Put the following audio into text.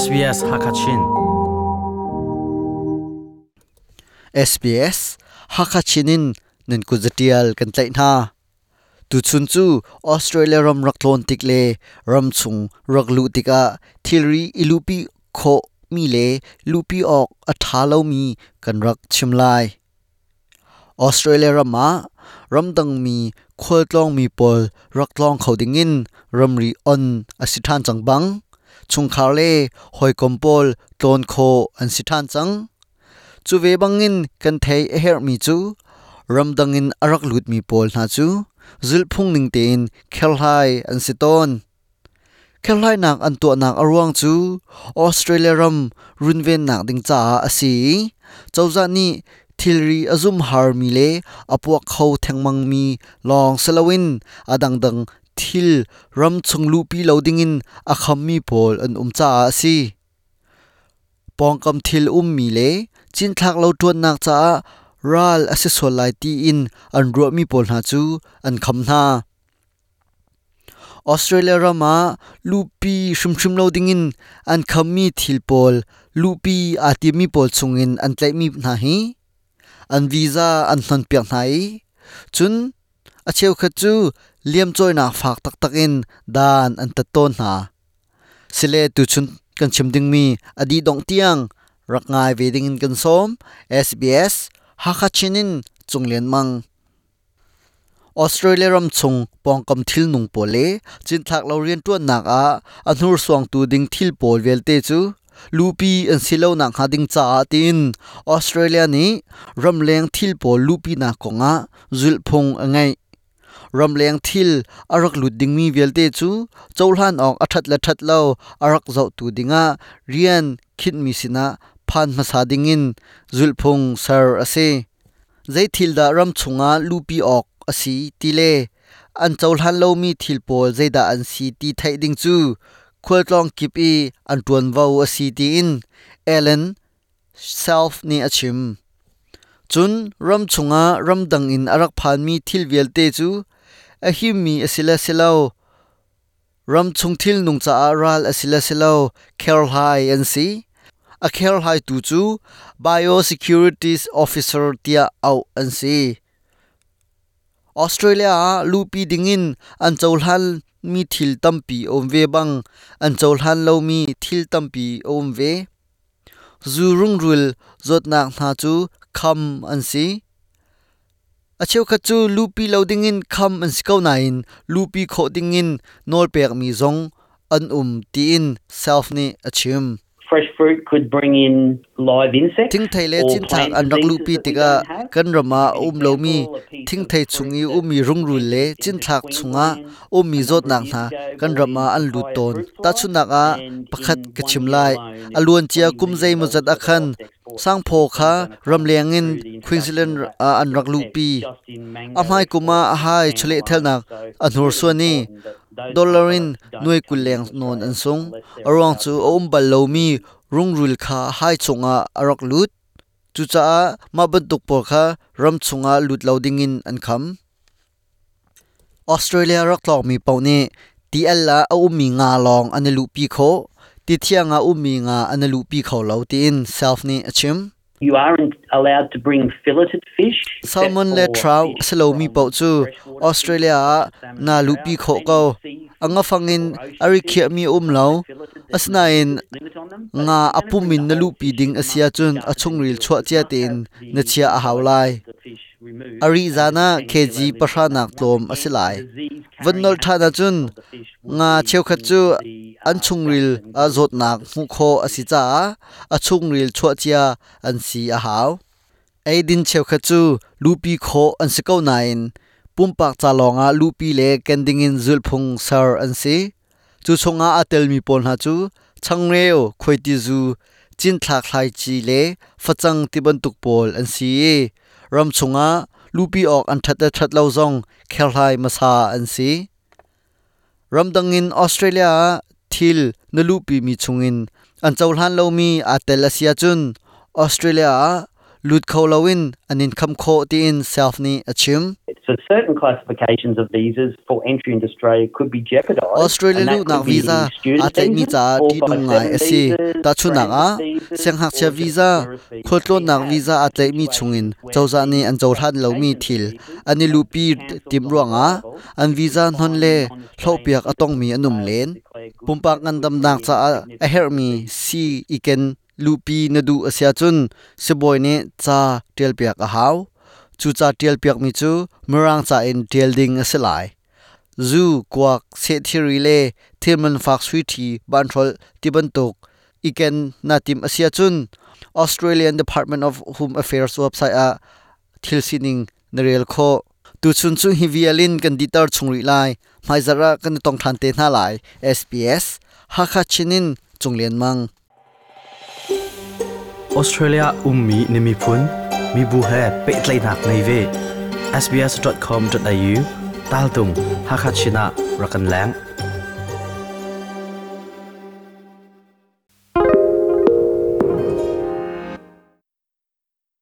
SBS Hakachin SBS Hakachinin nin ku zatial kan tlai na tu chun chu Australia ram raklon tikle ram chung raklu tika thilri ilupi kho mi le lupi ok athalo mi kan rak chimlai Australia rama ramdang mi khwaltlong mi pol rak tlong khodingin ramri on asithan changbang ชุงคาเลหอยกมปลตนโคอันสิทานจังจูเวบังอินกันเทเอเฮรมีจูรัมดังอินอรักลุดมีปลนาจูซิลพุงนิงเตนเคลไฮอันสิตนเคลไฮนักอันตัวนักอรวงจูออสเตรเลียรัมรุนเวนนักดิงจาอสีจาวจานีทิลรีอซุมฮาร์มีเลอปวกเขาแทงมังมีลองสลวินอดังดัง thil ram chunglu pi loading in kham mi pol an um cha si. Pongkam thil um mi le, chin thak lo tuan nak cha ral ase solai ti in an ro mi pol na chu an kham na Australia rama lupi shum shum loading in an kham mi thil pol lupi ati mi pol chungin an tlai mi na hi. An visa an hnon piak nai chun, a cheu kha chu เลียมจอยนาฝากตักตักอินดานอันตะดต้นหาสิเลตุชุนกันชิมดึงมีอดีดองเตียงรักงายเวดิงินกันซ้อม SBS ฮักชินินจงเลียนมังออสเตรเลียรัมชงปองกำทิลนุงโปเลจินทักเราเรียนตัวหนักอาอันหูสวงตูดิงทิลโปลเวลเตจูลูปีอันสิเลวนังหาดิงจ้าตินออสเตรเลียนี้รำเลงทิลโปลูปีนากงอาจุลพงไง angai ramleng thil, arak lut ding mi velte chu chawlhan ong athat la that lo arak zo tu dinga, rian khit mi sina, phan ma sa dingin zulphung sar ase. Zai thil da ram chunga lupi ok asi tile an chawlhan lo mi thil pol zaida an si ti thai ding chu khwaltlong kip i an tuan vau asi ti in, ellen self ni achim. Chun ram chunga ram dang in arak phan mi thil velte chu a mi asila silo ram chung thil nung cha ral asila silo care hai and si a care hai tu chu biosecurities officer tia au and si Australia, lupi dingin an chawlhan mi thil tampi om ve bang. An chawlhan lo mi thil tampi om ve zurung rul zot nak na chu, kham an si acheu kha chu lupi loading in kham an sikau na in. Lupi kho ding in nol pek mi zong an um ti in self ni achim fresh fruit could bring in live insects. Thing thai le chin thak an rak lu pi tika kan rama um lo mi. thing thai chungi um mi rung rul le chin thak chunga um mi zot nak na kan rama an lu ton. ta chu nak a pakhat lai. alun chia kum zai mu zat akhan sang pho kha ram leng in Queensland an rak lu pi amhai kuma hai chule thel nak anur suani dollarin nuai kuleng non an sung arong chu om bal lo mi rung rul kha hai chunga arak lut chu cha ma ban tuk por kha ram chunga lut loading in an kham Australia rak lok mi paune ti alla a umi nga long analu pi kho ti thianga umi nga analu pi kho lo tin self ni achim. You aren't allowed to bring filleted fish. salmon le trout salomi pau chu. australia na lupi kho ko anga fangin ari khia mi um lo asna in nga apumin na lupi ding asia chun achung ril chwa chia tin na chia a haulai ari zana kg pasha nak tlom asilai. vannol thana chun nga cheu khat chu an chung ril, a zot nak mu kho si cha, a chung ril chwa chia an si a haw aidin cheu kha chu, lupi kho an sikau nain. Pumpak cha longa lupi le kending in zulphung sar an si. Chu chunga atel mi pon ha chu changreo khoiti zu. Chin thlak thlai chi le phachang tiban tuk pol an si. Ram chunga lupi ok an that that lo zong khelhai masa an si. Ramdangin australia thil na lupi mi chungin. An chawlhan lo mi atel asia chun. Australia lut kholawin anin kham kho ti in self ni achim So certain classifications of visas for entry into Australia could be jeopardised. Australia lu be visa. student atlai mi cha ti 457 dung ngai visas, ta chu nak a. seng hak cha visa. nak have visa atlai mi situations chungin. chawza ni an visas jol han lo mi thil. ani lupi tim ruanga an visa non le. Thlopiak atong mi anum len pumpa good ngan dam nak cha a eh, her mi, si, iken, lupi na du asia chun siboi ne cha tel piak a haw chu cha tel piak mi chu murang cha in tel ding selai. Zu kwak se thiri le thilman fak sui thi, ban thol tiban tok, iken, na tim asia chun. Australian Department of Home Affairs website a thilsining narel kho. ตูชุนชุนฮิวิลินกันดิตาร์ชงรีไลไมซาระกันตองทันเตน่าหลาย SBS ฮักคาชินินจงเลียนมังออสเตรเลียอุ้มมีนิมิพุนมีบูเฮเปิดไลนนักในเว sbs.com.au ตาลตุงฮักคาชินะรักกันแรง